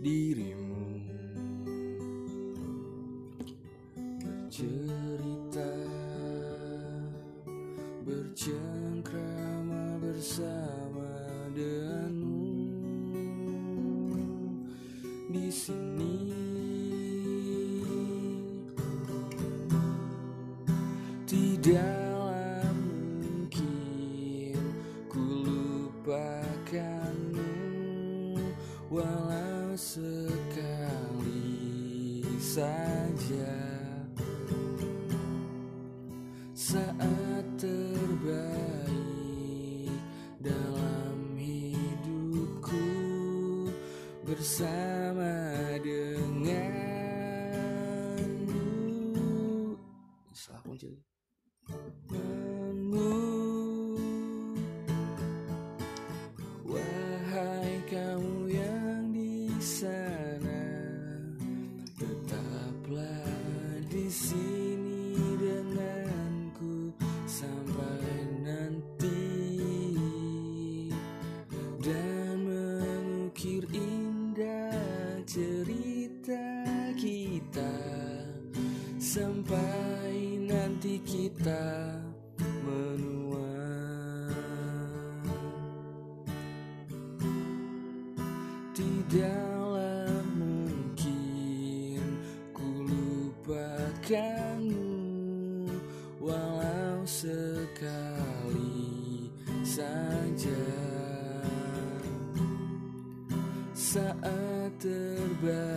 dirimu. Bercerita bercengkrama bersama denganmu. Di sini tidak mungkin ku lupakanmu walau sekali saja. Saat terbaik dalam hidupku bersama sana tetaplah di sini denganku sampai nanti. Dan mengukir indah cerita kita sampai nanti kita menua tidaklah mungkin ku lupakanmu. Walau sekali saja. Saat terbaik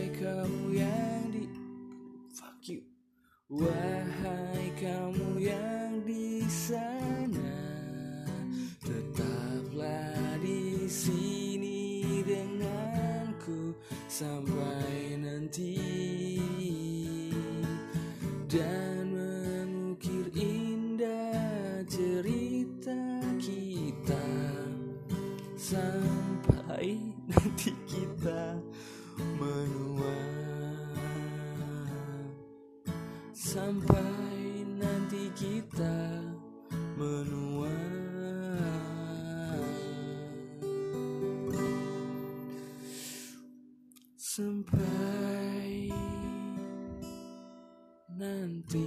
wahai kamu yang di fuck you. Wahai kamu yang di sana tetaplah di sini denganku sampai nanti. Dan mengukir indah cerita kita sampai nanti sampai nanti kita menua. Sampai nanti